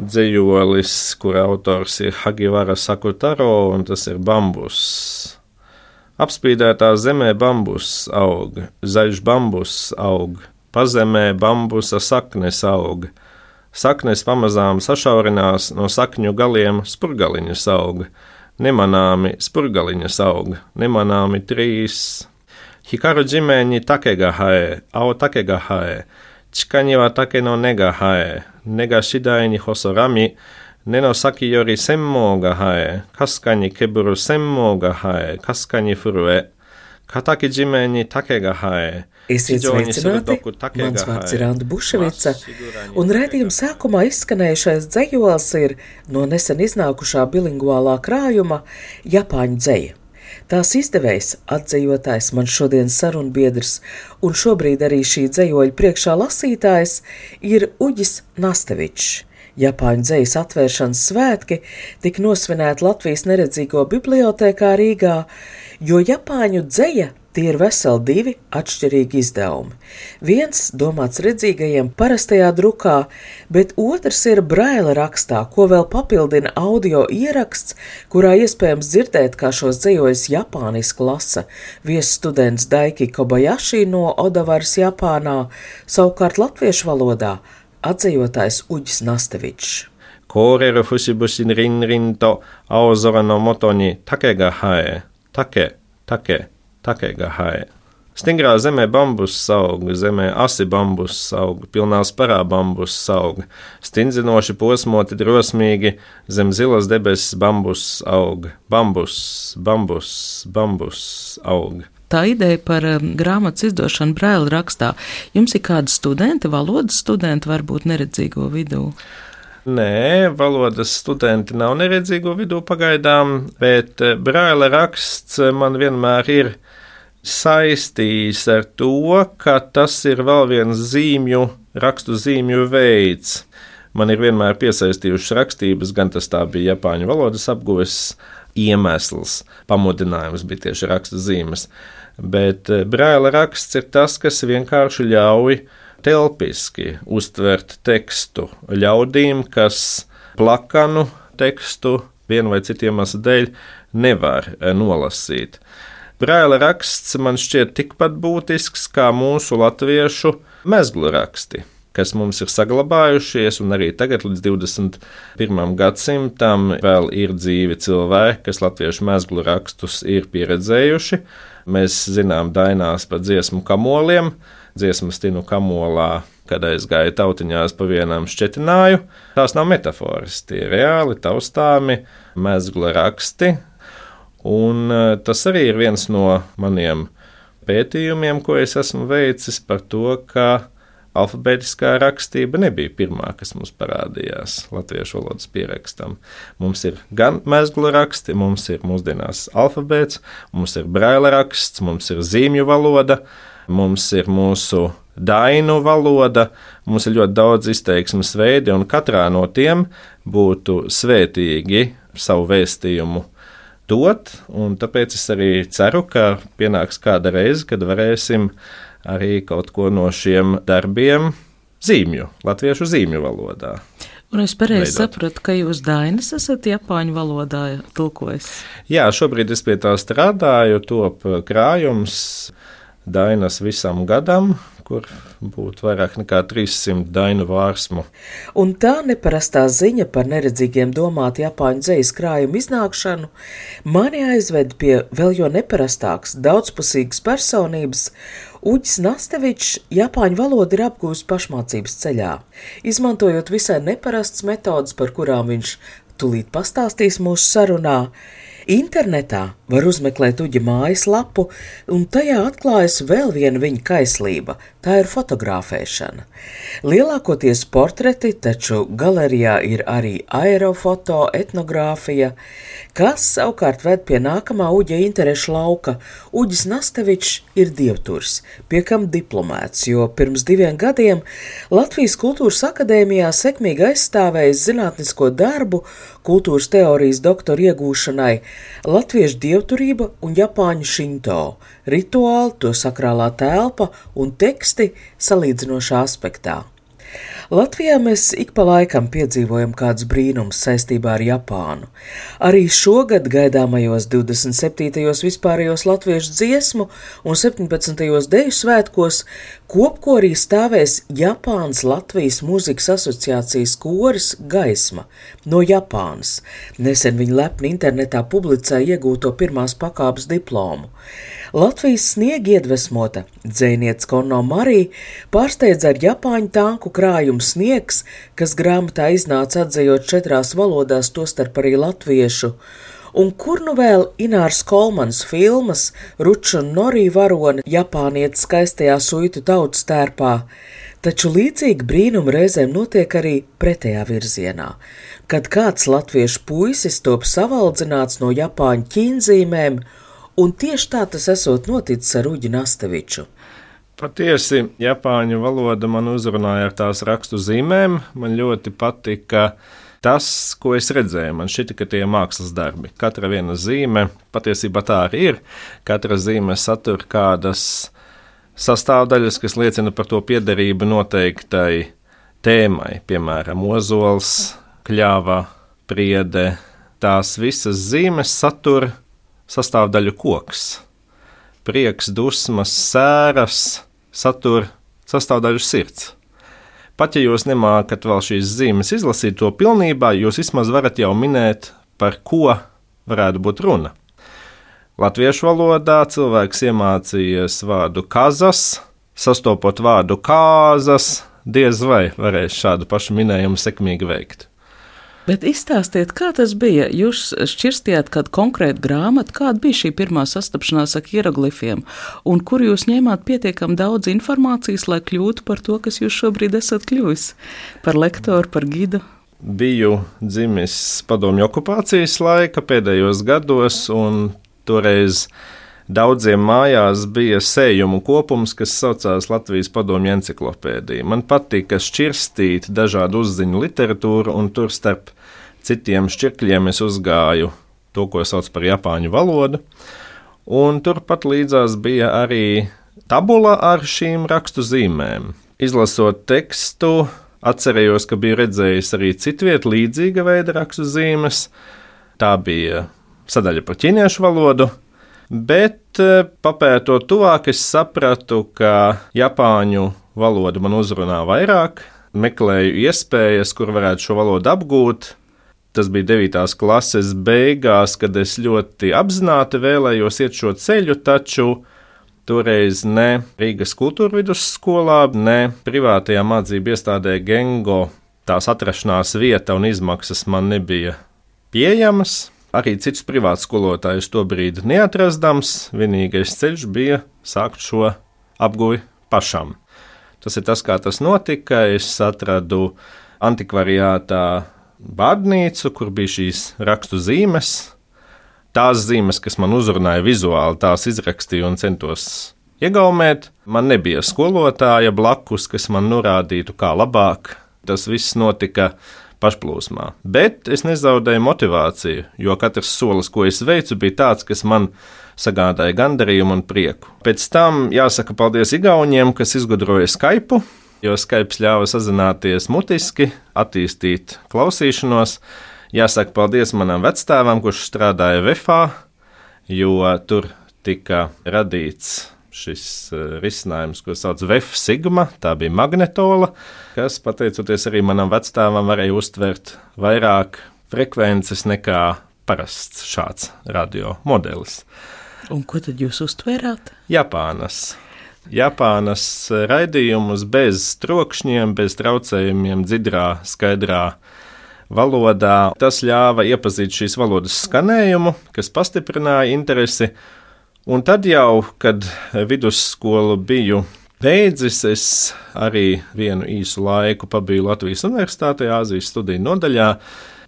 dzējolis, kur autors ir Hagivara Sakutaro, un tas ir bambus. Apspīdētā zemē bambus aug, zaļš bambus aug, pazemē bambusa saknes aug. Saknes pamazām sašaurinās, no sakņu galiem spurgaliņas aug, nemanāmi spurgaliņas aug, nemanāmi trīs. Hikaru ģimeņi takegahae, au takegahae, čikaņi wa take no negahae, nega shidaini hosorami, nenosaki yori semmo gahae, kaskaņi keburu semmo gahae, kaskaņi furue, kataki ģimeņi takegahae, Esiet sveicināti! Mans vārds ir Anna Buševica, un redzījuma sākumā izskanējušais dzējols ir no nesen iznākušā bilinguālā krājuma Japāņu dzēja. Tās izdevējs, atzējotājs, man šodienas sarunbiedrs, un šobrīd arī šī dzējoļa priekšā lasītājs ir Uģis Nastevičs. Japāņu dzējas atvēršanas svētki tika nosvinēti Latvijas neredzīgo bibliotekā Rīgā, jo Japāņu dzēja Tie ir veseli divi atšķirīgi izdevumi. Viens domāts redzīgajiem parastajā drukā, bet otrs ir braila rakstā, ko vēl papildina audio ieraksts, kurā iespējams dzirdēt, kā šos dzējojas japāniski lasa viesstudents Daiki Kobayashi no Odavaras Japānā, savukārt latviešu valodā atzējotājs Uģis Nastevičs. Kōreru fusibusin rin rin to aozora no motoni take ga hae, take, take. Takegahai. Stingrā zemē bambus aug, zemē asi bambus aug, pilnā sparā bambus aug, stindzinoši posmoti drosmīgi, zem zilas debesis bambus aug, bambus, bambus, bambus aug. Tā ideja par um, grāmatas izdošanu brēlu rakstā. Jums ir kādi studenti, valodas studenti, varbūt neredzīgo vidū? Nē, valodas studenti nav neredzīgo vidū pagaidām, bet eh, brāļa raksts man vienmēr ir saistījis ar to, ka tas ir vēl viens zīmju, rakstu zīmju veids. Man ir vienmēr piesaistījušas rakstības, gan tas bija Japāņu valodas apguves iemesls, pamudinājums bija tieši rakstu zīmes. Bet eh, brāļa raksts ir tas, kas vienkārši ļauj telpiski uztvert tekstu ļaudīm, kas plakanu tekstu vienu vai citu iemeslu dēļ nevar eh, nolasīt. Braila raksts man šķiet tikpat būtisks kā mūsu latviešu mezglu raksti kas mums ir saglabājušies, un arī tagad, līdz 21. gadsimtam, vēl ir dzīvi cilvēki, kas latviešu mezglu rakstus ir pieredzējuši. Mēs zinām dainās par dziesmu kamoliem, dziesmu stinu kamolā. Kad aizgāja tautiņās pa vienam šķetināju, tās nav metafāras, tie ir reāli taustāmi mezgla raksti, Un eh, tas arī ir viens no maniem pētījumiem, ko es esmu veicis par to, ka alfabētiskā rakstība nebija pirmā, kas mums parādījās latviešu valodas pierakstam. Mums ir gan mezgla raksti, mums ir mūsdienās alfabēts, mums ir braila raksts, mums ir zīmju valoda, mums ir mūsu dainu valoda, mums ir ļoti daudz izteiksmes veidi, un katrā no tiem būtu svētīgi savu vēstījumu dot, tāpēc es arī ceru, ka pienāks kāda reize, kad varēsim arī kaut ko no šiem darbiem zīmju, latviešu zīmju valodā. Un es pareizi sapratu, ka jūs dainas esat Japāņu valodā tulkojis. Jā, šobrīd es pie tā strādāju, top krājums dainas visam gadam, kur būtu vairāk nekā 300 dainu vārsmu. Un tā neparastā ziņa par neredzīgiem domātu Japāņu dzīslu krājumu iznākšanu mani aizved pie vēl jo neparastākas, daudzpusīgas personības. Uģis Nastevičs Japāņu valodu ir apgūlis pašmācības ceļā, izmantojot visai neparastas metodas, par kurām viņš tulīt pastāstīs mūsu sarunā. Internetā var uzmeklēt uģa mājaslapu, un tajā atklājas vēl viena viņa kaislība tā ir fotografēšana. Lielākoties portreti, taču galerijā ir arī aerofoto, etnogrāfija, kas savukārt ved pie nākamā uģa interešu lauka. Uģis Nastevičs ir dievturs, pie kam diplomēts, jo pirms diviem gadiem Latvijas Kultūras akadēmijā sekmīgi aizstāvējis zinātnisko darbu kultūras teorijas doktora iegūšanai Latviešu dievturība un Japāņu šinto, rituāli, to sakrālā telpa un teksti salīdzinošā aspektā. Latvijā mēs ik pa laikam piedzīvojam kādus brīnumus saistībā ar Japānu. Arī šogad gaidāmajos 27. vispārējos latviešu dziesmu un 17. deju svētkos kopkorī stāvēs Japānas Latvijas mūzikas asociācijas koris Gaisma no Japānas. Nesen viņi lepni internetā publicēja iegūto pirmās pakāpes diplomu. Latvijas sniega iedvesmota dzēniece Konno Marija pārsteidza ar Japāņu tanku krājumu sniegs, kas grāmatā iznāca atzējot četrās valodās, tostarp arī latviešu. Un kur nu vēl Inārs Kolmans filmas Ruču un Norī varoni Japāniet skaistajā suitu tautas tērpā, taču līdzīgi brīnumi reizēm notiek arī pretējā virzienā, kad kāds latviešu puisis top savaldzināts no Japāņu ķīnzīmēm un tieši tā tas esot noticis ar Uģi Nasteviču. Patiesi, Japāņu valoda man uzrunāja ar tās rakstu zīmēm. Man ļoti patika tas, ko es redzēju. Man šķita, ka tie ir mākslas darbi. Katra viena zīme, patiesībā tā arī ir. Katra zīme satur kādas sastāvdaļas, kas liecina par to piederību noteiktai tēmai, piemēram, ozols, kļāva, priede. Tās visas zīmes satur sastāvdaļu koks. Prieks, dusmas, sēras, satura sastāvdaļu sirds. Pat ja jūs nemākat vēl šīs zīmes izlasīt to pilnībā, jūs vismaz varat jau minēt, par ko varētu būt runa. Latviešu valodā cilvēks iemācījies vārdu kazas, sastopot vārdu kāzas, diez vai varēs šādu pašu minējumu sekmīgi veikt. Bet izstāstiet, kā tas bija. Jūs šķirstījāt kādu konkrētu grāmatu, kāda bija šī pirmā sastapšanās ar hieroglifiem, un kur jūs ņēmāt pietiekami daudz informācijas, lai kļūtu par to, kas jūs šobrīd esat kļuvis - par lektoru, par gidu. Biju dzimis padomju okupācijas laika pēdējos gados, un toreiz Daudziem mājās bija sējumu kopums, kas saucās Latvijas padomju enciklopēdija. Man patika šķirstīt dažādu uzziņu literatūru, un tur starp citiem šķirkļiem es uzgāju to, ko sauc par japāņu valodu. Un turpat līdzās bija arī tabula ar šīm rakstu zīmēm. Izlasot tekstu, atcerējos, ka biju redzējis arī citvietu līdzīga veida rakstu zīmes. Tā bija sadaļa par ķīniešu valodu, Bet eh, papētot tuvāk, es sapratu, ka Japāņu valoda man uzrunā vairāk, meklēju iespējas, kur varētu šo valodu apgūt. Tas bija 9. klases beigās, kad es ļoti apzināti vēlējos iet šo ceļu, taču toreiz ne Rīgas kultūra vidusskolā, ne privātajā mācību iestādē Gengo tās atrašanās vieta un izmaksas man nebija pieejamas. Arī cits privāts skolotājs to brīdi neatrastams, vienīgais ceļš bija sākt šo apguvi pašam. Tas ir tas, kā tas notika. Es atradu antikvariātā bārnīcu, kur bija šīs rakstu zīmes. Tās zīmes, kas man uzrunāja vizuāli, tās izrakstīju un centos iegaumēt. Man nebija skolotāja blakus, kas man norādītu, kā labāk. Tas viss notika pašplūsmā. Bet es nezaudēju motivāciju, jo katrs solis, ko es veicu, bija tāds, kas man sagādāja gandarījumu un prieku. Pēc tam jāsaka paldies Igauniem, kas izgudroja Skype, jo Skype ļāva sazināties mutiski, attīstīt klausīšanos. Jāsaka paldies manam vecstāvam, kurš strādāja VFā, jo tur tika radīts šis uh, risinājums, ko sauc VF Sigma, tā bija magnetola, kas, pateicoties arī manam vecstāvam, varēja uztvert vairāk frekvences nekā parasts šāds radio modelis. Un ko tad jūs uztvērāt? Japānas. Japānas raidījumus bez trokšņiem, bez traucējumiem, dziļā, skaidrā valodā. Tas ļāva iepazīt šīs valodas skanējumu, kas pastiprināja interesi Un tad jau, kad vidusskolu biju beidzis, es arī vienu īsu laiku pabiju Latvijas Universitātē, Āzijas studiju nodaļā.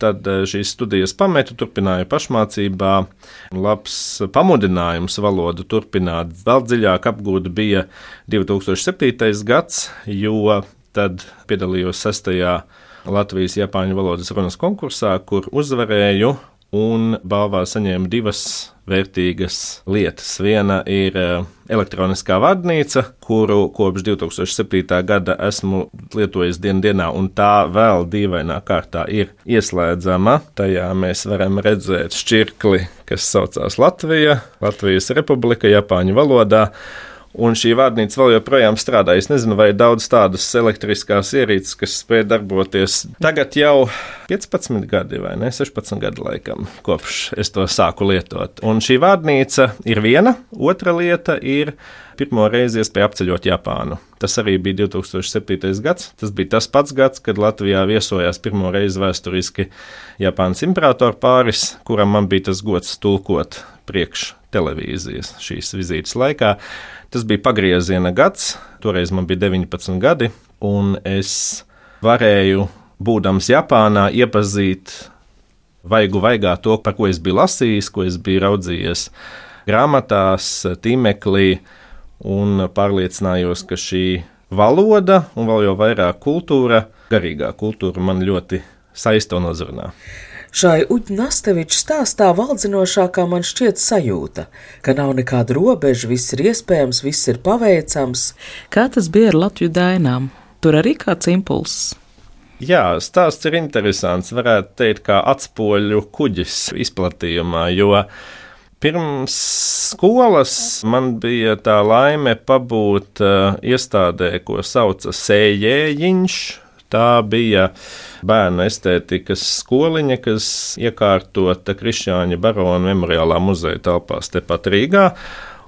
Tad eh, šīs studijas pametu, turpināju pašmācībā. Labs pamudinājums valodu turpināt. Vēl dziļāk apgūt bija 2007. gads, jo tad piedalījos sestajā Latvijas-Japāņu valodas runas konkursā, kur uzvarēju un balvā saņēma divas vērtīgas lietas. Viena ir eh, elektroniskā vārnīca, kuru kopš 2007. gada esmu lietojis dienā, un tā vēl dīvainā kārtā ir ieslēdzama. Tajā mēs varam redzēt šķirkli, kas saucās Latvija, Latvijas Republika, Japāņu valodā. Un šī vārnīca vēl joprojām strādā. Es nezinu, vai ir daudz tādas elektriskās ierīces, kas spēj darboties. Tagad jau 15 gadi, vai ne? 16 gadi laikam, kopš es to sāku lietot. Un šī vārnīca ir viena, otra lieta ir pirmo reizi iespēja apceļot Japānu. Tas arī bija 2007. gads. Tas bija tas pats gads, kad Latvijā viesojās pirmo reizi vēsturiski Japānas imperatora pāris, kuram man bija tas gods tulkot priekš televīzijas šīs vizītes laikā. Tas bija pagrieziena gads, toreiz man bija 19 gadi, un es varēju, būdams Japānā, iepazīt vaigu vaigā to, par ko es biju lasījis, ko es biju raudzījies grāmatās, tīmeklī, un pārliecinājos, ka šī valoda, un vēl jau vairāk kultūra, garīgā kultūra man ļoti saista un uzrunā. Šai Uģnasteviča stāstā valdzinošākā man šķiet sajūta, ka nav nekāda robeža, viss ir iespējams, viss ir paveicams. Kā tas bija ar Latviju dainām? Tur arī kāds impulss. Jā, stāsts ir interesants. Varētu teikt, kā atspoļu kuģis izplatījumā, jo pirms skolas man bija tā laime pabūt uh, iestādē, ko sauca Sējējiņš. Tā bija bērnu estētikas skoliņa, kas iekārtota Krišāņa Barona memoriālā muzeja telpās tepat Rīgā.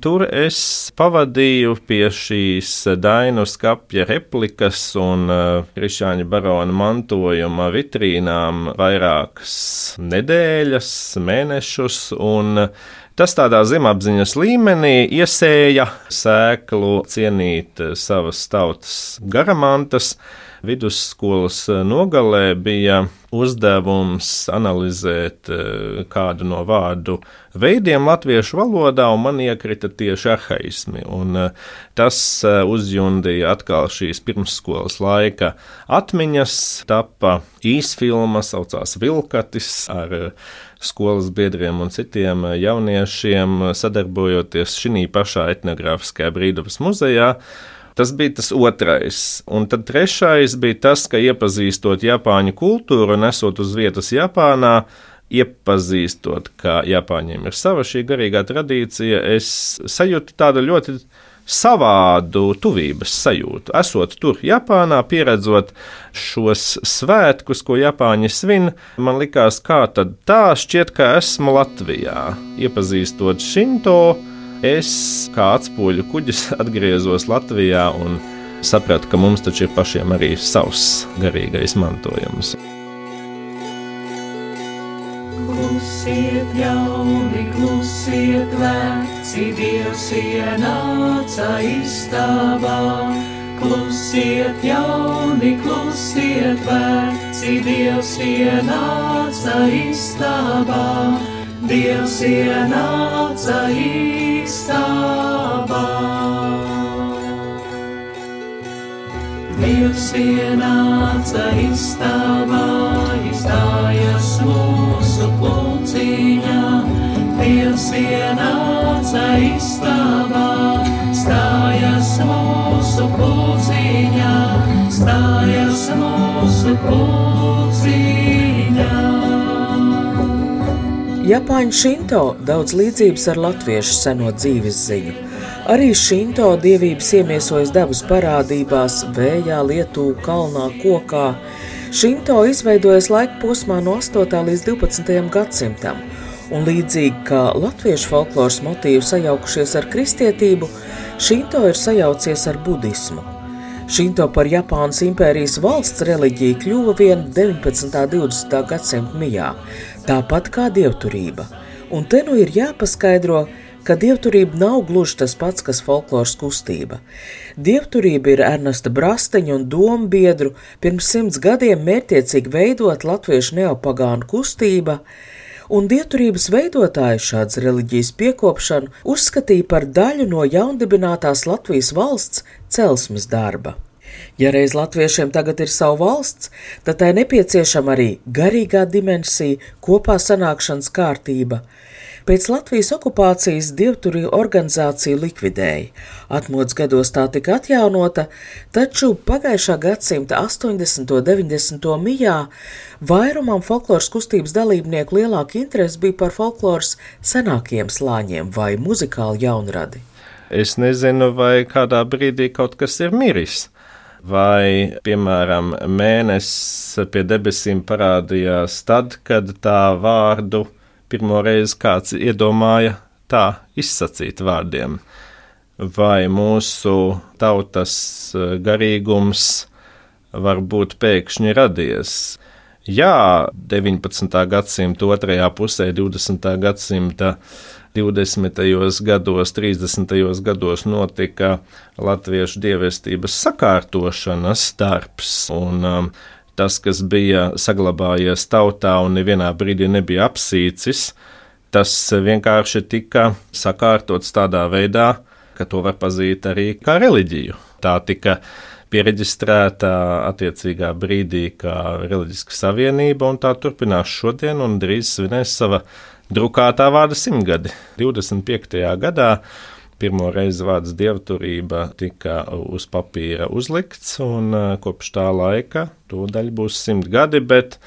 Tur es pavadīju pie šīs dainu skapja replikas un uh, Krišāņa barona mantojuma vitrīnām vairākas nedēļas, mēnešus, un Tas tādā zemapziņas līmenī iesēja sēklu cienīt savas tautas garamantas, vidusskolas eh, nogalē bija uzdevums analizēt eh, kādu no vārdu veidiem latviešu valodā, un man iekrita tieši arhaismi. Un eh, tas uzjundīja atkal šīs pirmsskolas laika atmiņas, tapa īsfilma, saucās Vilkatis ar skolas biedriem un citiem jauniešiem, sadarbojoties šī pašā etnogrāfiskajā brīvdabas muzejā. Tas bija tas otrais. Un tad trešais bija tas, ka iepazīstot Japāņu kultūru un esot uz vietas Japānā, iepazīstot, ka Japāņiem ir sava šī garīgā tradīcija, es sajūtu tādu ļoti savādu tuvības sajūtu. Esot tur, Japānā, pieredzot šos svētkus, ko Japāņi svin, man likās, kā tad tā šķiet, ka esmu Latvijā. Iepazīstot Šinto, Es kā atspūļu kuģis atgriezos Latvijā un sapratu, ka mums taču ir pašiem arī savs garīgais mantojums. Klusiet, jauni, klusiet, veci, Dievs ienāca istabā. Klusiet, jauni, klusiet, veci, Dievs ienāca istabā. Dievs ienāca istabā. Dievs ienāca istabā, izstājas mūsu pulciņā. Dievs ienāca istabā, Japāņu šinto daudz līdzības ar latviešu seno dzīves ziņu. Arī šinto dievības iemiesojas dabas parādībās, vējā, lietū, kalnā, kokā. Šinto izveidojas laika posmā no 8. līdz 12. gadsimtam, un līdzīgi kā latviešu folkloras motīvi sajaukušies ar kristietību, šinto ir sajaucies ar budismu. Šinto par Japānas impērijas valsts reliģiju kļuva vien 19. un 20. gadsimta mijā tāpat kā dievturība, Un te nu ir jāpaskaidro, ka dievturība nav gluži tas pats, kas folkloras kustība. Dievturība ir Ernesta Brasteņa un domu biedru pirms simts gadiem mērķiecīgi veidot latviešu neopagānu kustība, un dievturības veidotāji šādas reliģijas piekopšanu uzskatīja par daļu no jaundibinātās Latvijas valsts celsmes darba. Ja reiz latviešiem tagad ir sava valsts, tad tai nepieciešama arī garīgā dimensija, kopā sanākšanas kārtība. Pēc Latvijas okupācijas dievturīju organizāciju likvidēja. Atmodas gados tā tika atjaunota, taču pagājušā gadsimta 80. un 90. mijā vairumam folkloras kustības dalībnieku lielāka interese bija par folkloras senākiem slāņiem vai muzikālu jaunradi. Es nezinu, vai kādā brīdī kaut kas ir miris vai, piemēram, mēnesis pie debesīm parādījās tad, kad tā vārdu pirmo reizi kāds iedomāja tā izsacīt vārdiem, vai mūsu tautas eh, garīgums var būt pēkšņi radies. Jā, 19. gadsimta otrajā pusē, 20. gadsimta 20. gados, 30. gados notika latviešu dievestības sakārtošanas darbs. Un, um, tas, kas bija saglabājies tautā un nevienā brīdī nebija apsīcis, tas vienkārši tika sakārtots tādā veidā, ka to var pazīt arī kā reliģiju. Tā tika pieregistrēta attiecīgā brīdī kā reliģiska savienība, un tā turpinās šodien un drīz svinēs sava drukātā vārda simtgadi. 25. gadā pirmo reizi vārds dievturība tika uz papīra uzlikts, un uh, kopš tā laika tūdaļ būs simt gadi, bet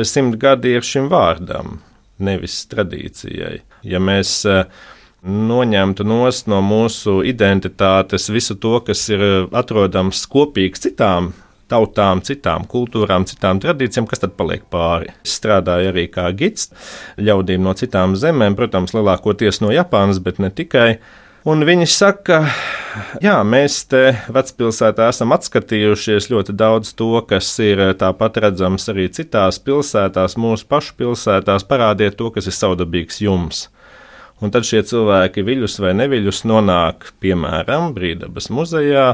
simt gadi ir šim vārdam, nevis tradīcijai. Ja mēs uh, noņemtu nost no mūsu identitātes visu to, kas ir uh, atrodams kopīgs citām tautām, citām kultūrām, citām tradīcijām, kas tad paliek pāri. Es strādāju arī kā gids ļaudīm no citām zemēm, protams, lielākoties no Japānas, bet ne tikai. Un viņi saka, jā, mēs te vecpilsētā esam atskatījušies ļoti daudz to, kas ir tāpat redzams arī citās pilsētās, mūsu pašu pilsētās. Parādiet to, kas ir saudabīgs jums. Un tad šie cilvēki, viļus vai neviļus, nonāk piemēram Brīdabas muzejā,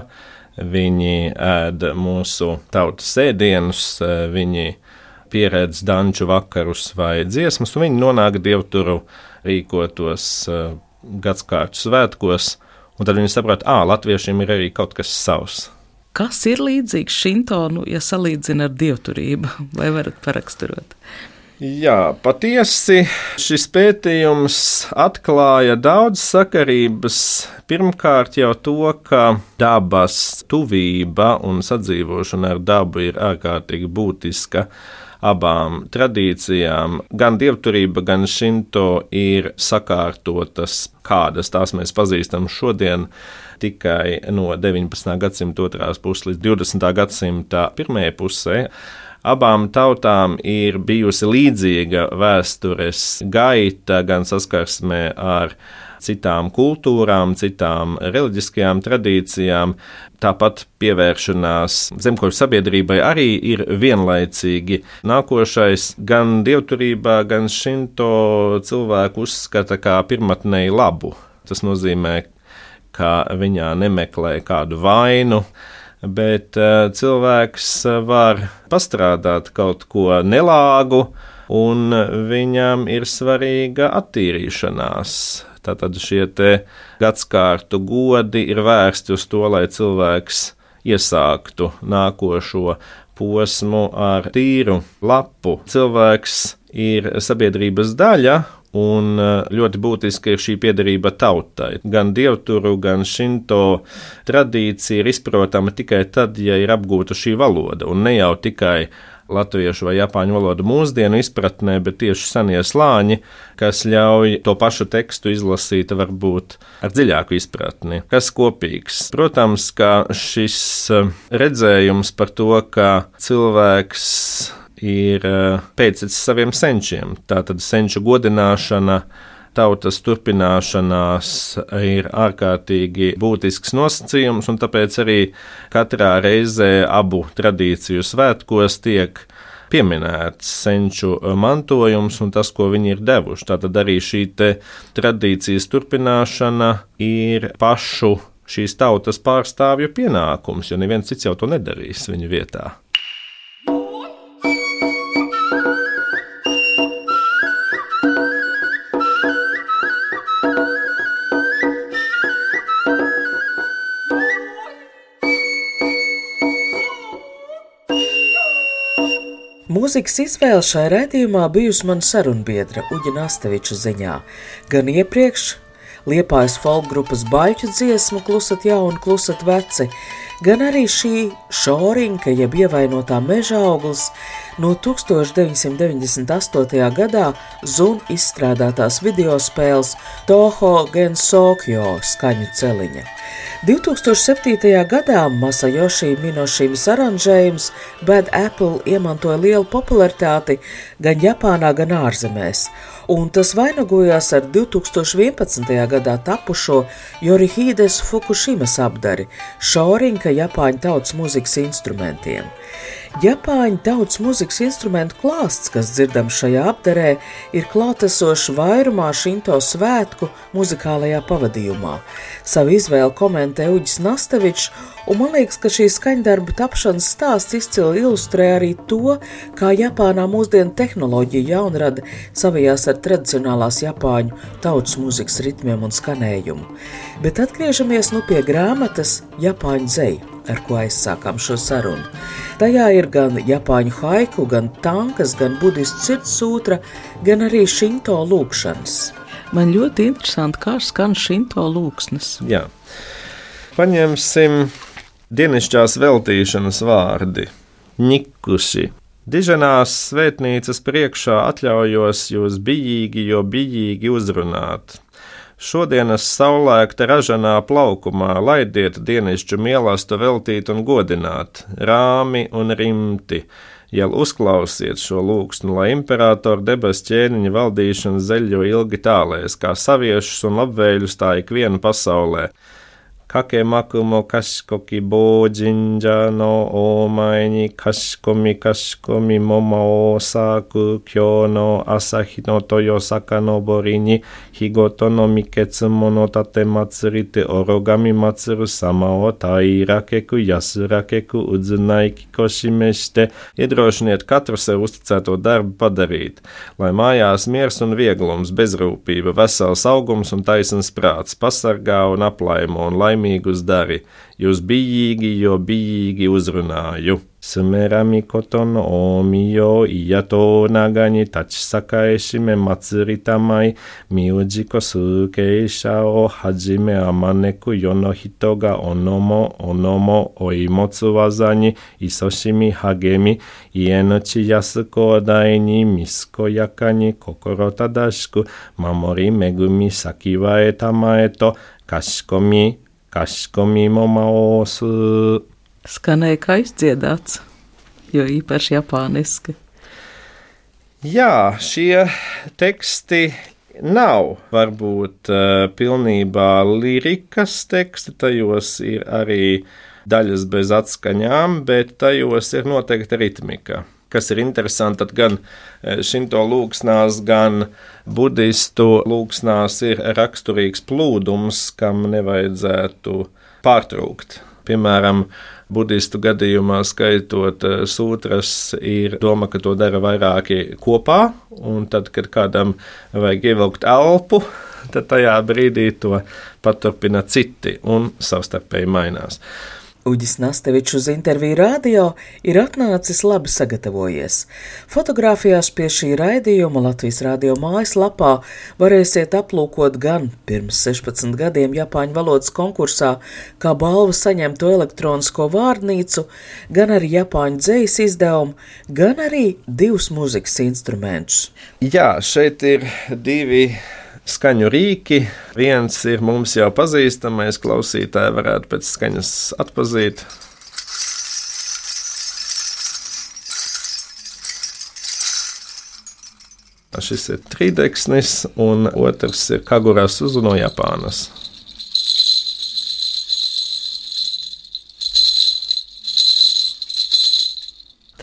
viņi ēd mūsu tautas ēdienus, viņi pieredz danču vakarus vai dziesmas, un viņi nonāk dievturu rīkotos gadskārtu svētkos, un tad viņi saprot, ā, latviešiem ir arī kaut kas savs. Kas ir līdzīgs šintonu, ja salīdzina ar dievturību, vai varat paraksturot? Jā, patiesi šis pētījums atklāja daudz sakarības. Pirmkārt, jau to, ka dabas tuvība un sadzīvošana ar dabu ir ārkārtīgi būtiska abām tradīcijām. Gan dievturība, gan šinto ir sakārtotas, kādas tās mēs pazīstam šodien tikai no 19. gadsimta otrās puses līdz 20. gadsimta pirmajai pusē abām tautām ir bijusi līdzīga vēstures gaita, gan saskarsmē ar citām kultūrām, citām reliģiskajām tradīcijām. Tāpat pievēršanās zemkošu sabiedrībai arī ir vienlaicīgi. Nākošais gan dievturībā, gan šinto cilvēku uzskata kā pirmatnēji labu. Tas nozīmē, ka viņā nemeklē kādu vainu, bet uh, cilvēks eh, var pastrādāt kaut ko nelāgu, un viņam ir svarīga attīrīšanās. Tātad šie gadsimtu godi ir vērsti uz to, lai cilvēks iesāktu nākošo posmu ar tīru lapu. Cilvēks ir sabiedrības daļa, Un eh, ļoti būtiska ir šī piederība tautai. Gan dievturu, gan šinto tradīcija ir izprotama tikai tad, ja ir apgūta šī valoda, un ne jau tikai latviešu vai japāņu valodu mūsdienu izpratnē, bet tieši senie slāņi, kas ļauj to pašu tekstu izlasīt varbūt ar dziļāku izpratni. Kas kopīgs? Protams, ka šis eh, redzējums par to, ka cilvēks ir eh, pēctecis saviem senčiem. Tātad senču godināšana, tautas turpināšanās ir ārkārtīgi būtisks nosacījums, un tāpēc arī katrā reizē abu tradīciju svētkos tiek pieminēts senču mantojums un tas, ko viņi ir devuši. Tātad arī šī tradīcijas turpināšana ir pašu šīs tautas pārstāvju pienākums, jo neviens cits jau to nedarīs viņu vietā. Mūzikas izvēle šai raidījumā bijusi mana sarunbiedra Uģina Asteviča ziņā. Gan iepriekš Liepājas folk grupas baļķu dziesmu Klusat jauni, klusat veci, gan arī šī šorinka, jeb ievainotā meža auglis no 1998. gadā Zun izstrādātās video spēles Toho Gensokjo skaņu celiņa. 2007. gadā Masajoši Minošīmas aranžējums Bad Apple iemantoja lielu popularitāti gan Japānā, gan ārzemēs, un tas vainagojās ar 2011. gadā tapušo Jorihīdes Fukushimas apdari - šorinka Japāņu tautas mūzikas instrumentiem. Japāņu tautas mūzikas instrumentu klāsts, kas dzirdams šajā apdarē, ir klātesošs vairumā šinto svētku muzikālajā pavadījumā. Savu izvēli komentē Uģis Nastevičs, un man liekas, ka šī skaņdarba tapšanas stāsts izcili ilustrē arī to, kā Japānā mūsdienu tehnoloģija jaunrada savijās ar tradicionālās Japāņu tautas mūzikas ritmiem un skanējumu. Bet atgriežamies nu pie grāmatas Japāņu dzeju ar ko aizsākām šo sarunu. Tajā ir gan japāņu haiku, gan tankas, gan budistu sirds sūtra, gan arī šinto lūkšanas. Man ļoti interesanti, kā skan šinto lūksnes. Jā. Paņemsim dienasčās veltīšanas vārdi - nikuši. Diženās svētnīcas priekšā atļaujos jūs bijīgi, jo bijīgi uzrunāt. Šodienas saulēkta ražanā plaukumā laidiet dienišķu mīlestību veltīt un godināt, rāmi un rimti. Jau uzklausiet šo lūgstu, lai imperatora debes ķēniņa valdīšana zeļo ilgi tālēs, kā saviešus un labvēļus tā ikvienu pasaulē かけまくもかしこき坊神社のお前にかしこみかしこみももおさく今日の朝日の豊坂のぼりに日ごとのみけつものたてまつりておろがみまつる様をたいらけくやすらけくうずないきこしめしてえどろしねえかとせうすつえとだるばだりいわいまやすみやすんヴィエグロムズベズルーピーバーサーサーゴムズタイスンスプラツパサーガーナプライモンライ laimīgus dari, jūs bijīgi, jo bijīgi uzrunāju. Sumerami kotono omiyo iato nagani tachisakaeshi me matsuri tamai miuji ko sukeisha o hajime amaneku yono hito ga onomo onomo oimotsu waza ni isoshimi hagemi ienuchi yasuko dai ni miskoyaka ni kokoro tadashiku mamori megumi sakiwae tamae to Kashkomi, かしこみも回す。Skanēja kā izdziedāts, jo īpaši japāniski. Jā, šie teksti nav varbūt uh, pilnībā lirikas teksti, tajos ir arī daļas bez atskaņām, bet tajos ir noteikti ritmika kas ir interesanti, tad gan e, šinto lūksnās, gan budistu lūksnās ir raksturīgs plūdums, kam nevajadzētu pārtrūkt. Piemēram, budistu gadījumā skaitot e, sūtras, ir doma, ka to dara vairāki kopā, un tad, kad kādam vajag ievilkt elpu, tad tajā brīdī to paturpina citi un savstarpēji mainās. Uģis Nastevičs uz interviju radio ir atnācis labi sagatavojies. Fotogrāfijās pie šī raidījuma Latvijas radio mājaslapā varēsiet aplūkot gan pirms 16 gadiem Japāņu valodas konkursā, kā balvu saņemto elektronisko vārnīcu, gan arī Japāņu dzējas izdevumu, gan arī divus mūzikas instrumentus. Jā, šeit ir divi skaņu rīki. Viens ir mums jau pazīstamais, klausītāji varētu pēc skaņas atpazīt. Šis ir trīdeksnis, un otrs ir Kaguras uz no Japānas.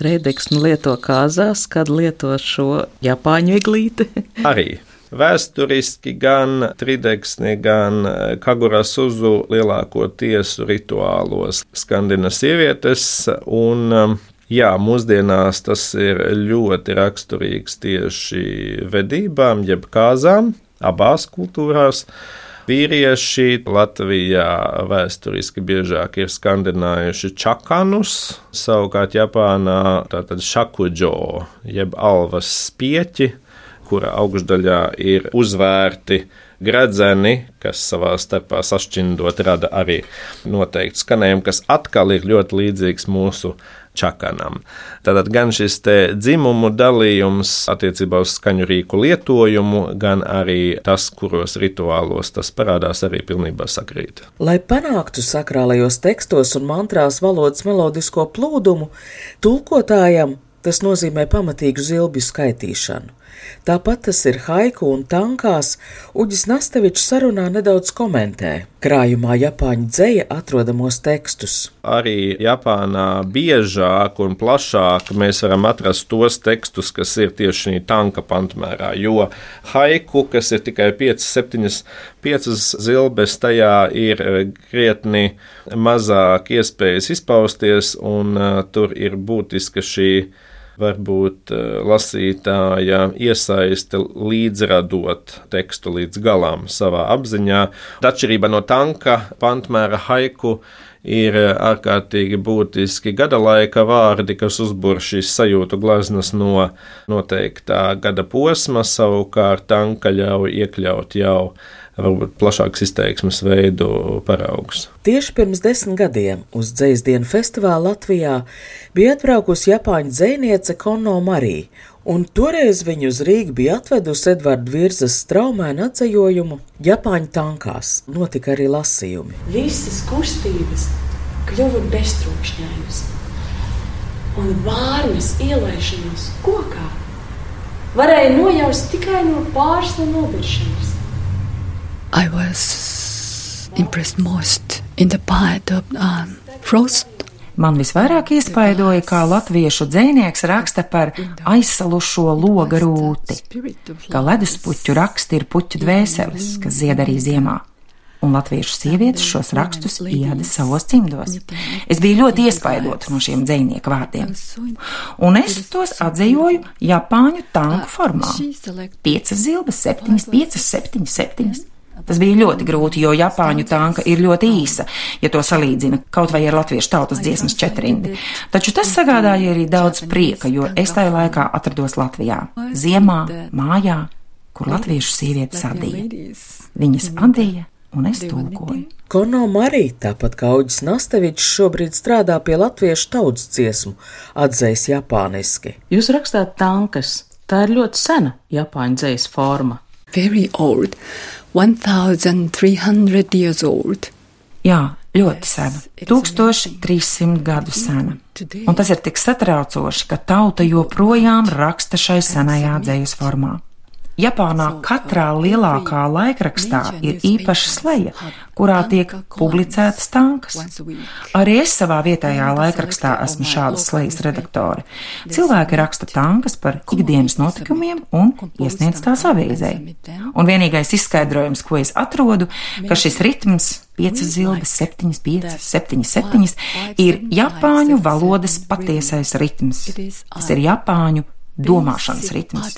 Treideksni lieto kāzās, kad lieto šo japāņu eglīti. Arī vēsturiski gan trideksni, gan kagura suzu lielāko tiesu rituālos skandina sievietes, un Jā, mūsdienās tas ir ļoti raksturīgs tieši vedībām, jeb kāzām, abās kultūrās. Vīrieši Latvijā vēsturiski biežāk ir skandinājuši čakanus, savukārt Japānā tātad šakuģo, jeb alvas spieķi, kura augšdaļā ir uzvērti gredzeni, kas savā starpā sašķindot rada arī noteiktu skanējumu, kas atkal ir ļoti līdzīgs mūsu čakanam. Tātad gan šis dzimumu dalījums attiecībā uz skaņu rīku lietojumu, gan arī tas, kuros rituālos tas parādās, arī pilnībā sakrīt. Lai panāktu sakrālajos tekstos un mantrās valodas melodisko plūdumu, tulkotājam tas nozīmē pamatīgu zilbju skaitīšanu. Tāpat tas ir haiku un tankās, Uģis Nastevičs sarunā nedaudz komentē. Krājumā Japāņu dzēja atrodamos tekstus. Arī Japānā biežāk un plašāk mēs varam atrast tos tekstus, kas ir tieši šī tanka pantmērā, jo haiku, kas ir tikai 5, 7, 5 zilbes, tajā ir krietni mazāk iespējas izpausties, un uh, tur ir būtiska šī varbūt eh, lasītāja iesaiste līdzradot tekstu līdz galam savā apziņā. Atšķirība no tanka pantmēra haiku ir eh, ārkārtīgi būtiski gada laika vārdi, kas uzbur šīs sajūtu glaznas no noteiktā gada posma, savukārt tanka ļauj iekļaut jau varbūt plašāks izteiksmes veidu paraugs. Tieši pirms desmit gadiem uz Dzīs dienu festivālu Latvijā bija atbraukusi Japāņu dzēniece Konno Marija, un toreiz viņu uz Rīgu bija atvedusi Edvards Virzas straumēnu atzējojumu Japāņu tankās. Notika arī lasījumi. Visas kustības kļuva beztrūkšņainas, un vārnas ielaišanos kokā varēja nojaust tikai no pārsla nobiršanas. I was impressed most in the part of um, Frost. Man visvairāk iespaidoja, kā latviešu dzēnieks raksta par aizsalušo loga rūti, ka leduspuķu raksti ir puķu dvēseles, kas zied arī ziemā. Un latviešu sievietes šos rakstus ieda savos cimdos. Es biju ļoti iespaidota no šiem dzēnieku vārdiem. Un es tos atzējoju Japāņu tanku formā. Piecas zilbes, septiņas, piecas, septiņas, septiņas. Tas bija ļoti grūti, jo Japāņu tanka ir ļoti īsa, ja to salīdzina kaut vai ar latviešu tautas dziesmas četrindi. Taču tas sagādāja arī daudz prieka, jo es tajā laikā atrados Latvijā, ziemā, mājā, kur latviešu sievietes adīja. Viņas adīja un es tulkoju. Kono Marija, tāpat kā Auģis Nastevičs, šobrīd strādā pie latviešu tautas dziesmu, atzēs japāniski. Jūs rakstāt tankas, tā ir ļoti sena Japāņu dzējas forma. Very old. 1300 years old. Jā, ļoti sena, 1300 gadu sena. Un tas ir tik satraucoši, ka tauta joprojām raksta šai senajā dzējas formā. Japānā katrā lielākā laikrakstā ir īpaša sleja, kurā tiek publicētas tankas. Arī es savā vietējā laikrakstā esmu šādas slejas redaktore. Cilvēki raksta tankas par ikdienas notikumiem un iesniedz tās avīzē. Un vienīgais izskaidrojums, ko es atrodu, ka šis ritms 5 zilbes, 7, 5, 7, 7 ir Japāņu valodas patiesais ritms. Tas ir Japāņu domāšanas ritms.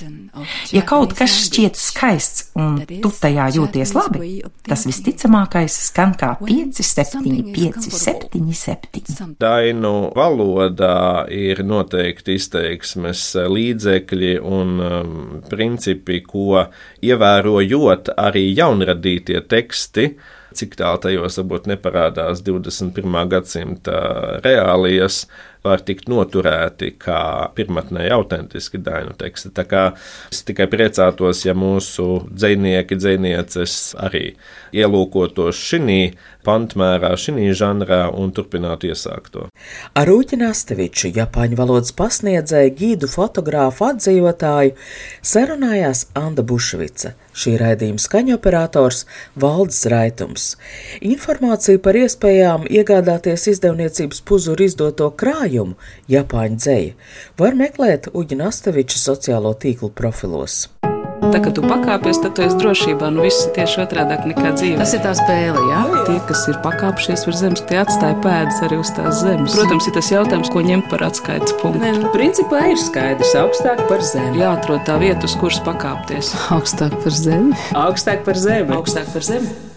Ja kaut kas šķiet skaists un tu tajā jūties labi, tas visticamākais skan kā 5, 7, 5, 7, 7. Dainu valodā ir noteikti izteiksmes līdzekļi un um, principi, ko ievērojot arī jaunradītie teksti cik tālu tajos varbūt neparādās 21. gadsimta reālijas, var tikt noturēti kā pirmotnēji autentiski dainu teksti. Tā kā es tikai priecātos, ja mūsu dzinieki, dzinieces arī ielūkotos šī pantmērā, šī žanrā un turpinātu iesākt to. Ar Rūķi Nasteviču, Japāņu valodas pasniedzēju, gīdu fotogrāfu atzīvotāju, sarunājās Anda Bušvica. Šī raidījuma skaņoperators Valdis Raitums. Informāciju par iespējām iegādāties izdevniecības puzuru izdoto krājumu Japāņu dzēja var meklēt Uģina Asteviča sociālo tīklu profilos. Tā kā tu pakāpies, tad tu esi drošībā. Nu, viss ir tieši otrādi nekā dzīve. Tas ir tā spēle, jā. Tie, kas ir pakāpšies virs zemes, tie atstāja pēdas arī uz tās zemes. Protams, ir tas jautājums, ko ņemt par atskaites punktu. Nē, nu, principā ir skaidrs, augstāk par zemi. Jāatrod tā vieta, uz kuras pakāpties. Augstāk par zemi. Augstāk par zemi. Augstāk par zemi.